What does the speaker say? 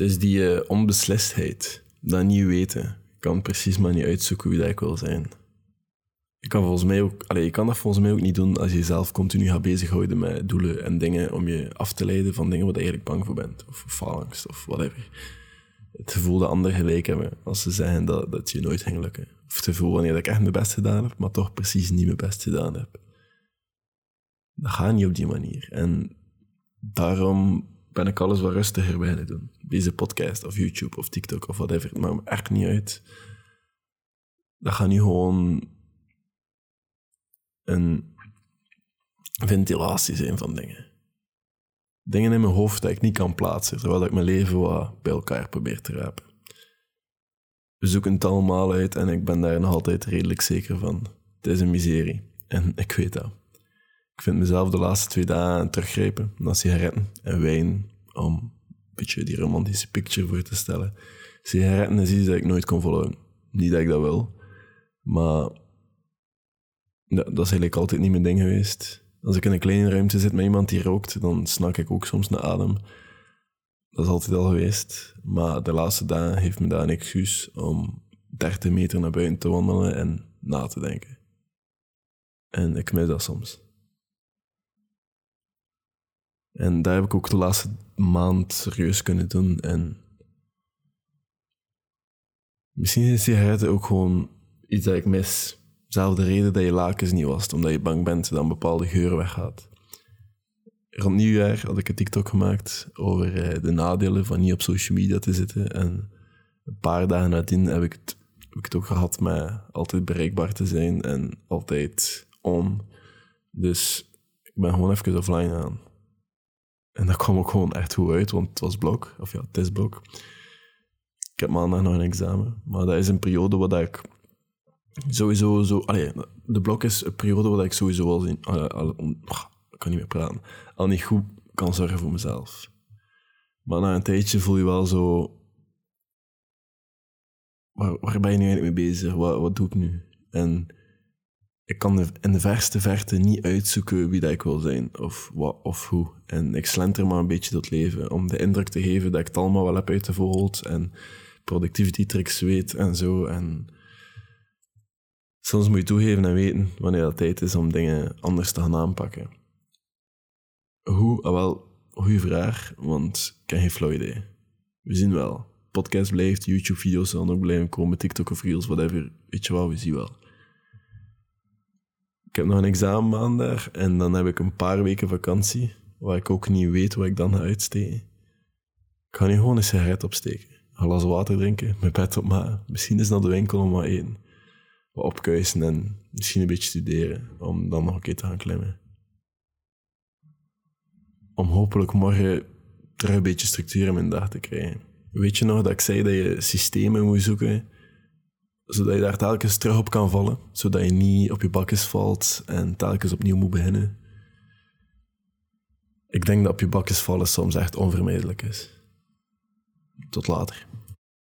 Het is die eh, onbeslistheid, dat niet weten. Ik kan precies maar niet uitzoeken wie dat ik wil zijn. Je kan, volgens mij ook, allez, je kan dat volgens mij ook niet doen als je jezelf continu gaat bezighouden met doelen en dingen om je af te leiden van dingen waar je eigenlijk bang voor bent. Of faalangst of whatever. Het gevoel dat anderen gelijk hebben als ze zeggen dat, dat je nooit ging lukken. Of het gevoel wanneer ik echt mijn best gedaan heb, maar toch precies niet mijn best gedaan heb. Dat gaat niet op die manier. En daarom ben ik alles wat rustiger beginnen doen. Deze podcast of YouTube of TikTok of whatever. Het maakt me echt niet uit. Dat gaat nu gewoon een ventilatie zijn van dingen. Dingen in mijn hoofd dat ik niet kan plaatsen, terwijl ik mijn leven wat bij elkaar probeer te rapen. We zoeken het allemaal uit en ik ben daar nog altijd redelijk zeker van. Het is een miserie. En ik weet dat. Ik vind mezelf de laatste twee dagen teruggrijpen naar sigaretten en wijn om een beetje die romantische picture voor te stellen. Sigaretten is iets dat ik nooit kon volhouden. Niet dat ik dat wil, maar dat is eigenlijk altijd niet mijn ding geweest. Als ik in een kleine ruimte zit met iemand die rookt, dan snak ik ook soms naar adem. Dat is altijd al geweest. Maar de laatste dagen heeft me daar een excuus om 30 meter naar buiten te wandelen en na te denken. En ik mis dat soms. En daar heb ik ook de laatste maand serieus kunnen doen. En misschien is sigaretten ook gewoon iets dat ik mis. Zelfde reden dat je lakens niet was, omdat je bang bent dat een bepaalde geur weggaat. Rond nieuwjaar had ik een TikTok gemaakt over eh, de nadelen van niet op social media te zitten. En een paar dagen nadien heb ik het, heb ik het ook gehad met altijd bereikbaar te zijn en altijd on. Dus ik ben gewoon even offline aan. En dat kwam ook gewoon echt goed uit, want het was blok, of ja, het is blok. Ik heb maandag nog een examen, maar dat is een periode waar ik sowieso zo... Allee, de blok is een periode waar ik sowieso al, zien, ik kan niet meer praten, al niet goed kan zorgen voor mezelf. Maar na een tijdje voel je wel zo... Waar, waar ben je nu eigenlijk mee bezig? Wat, wat doe ik nu? En ik kan in de verste verte niet uitzoeken wie dat ik wil zijn of wat of hoe. En ik slenter maar een beetje dat leven om de indruk te geven dat ik het allemaal wel heb uitgevoerd en productivity tricks weet en zo. En soms moet je toegeven en weten wanneer het tijd is om dingen anders te gaan aanpakken. Hoe? Ah, wel, goede vraag, want ik heb geen flauw idee. We zien wel. Podcast blijft, YouTube-video's zullen ook blijven komen, TikTok of Reels, whatever. Weet je wel, we zien wel. Ik heb nog een examen maandag en dan heb ik een paar weken vakantie, waar ik ook niet weet wat ik dan ga uitsteken. Ik ga nu gewoon een sigaret opsteken, een glas water drinken, mijn bed opmaken, misschien eens naar de winkel om wat eten, wat opkuisen en misschien een beetje studeren, om dan nog een keer te gaan klimmen. Om hopelijk morgen terug een beetje structuur in mijn dag te krijgen. Weet je nog dat ik zei dat je systemen moet zoeken zodat je daar telkens terug op kan vallen, zodat je niet op je bakjes valt en telkens opnieuw moet beginnen. Ik denk dat op je bakjes vallen soms echt onvermijdelijk is. Tot later.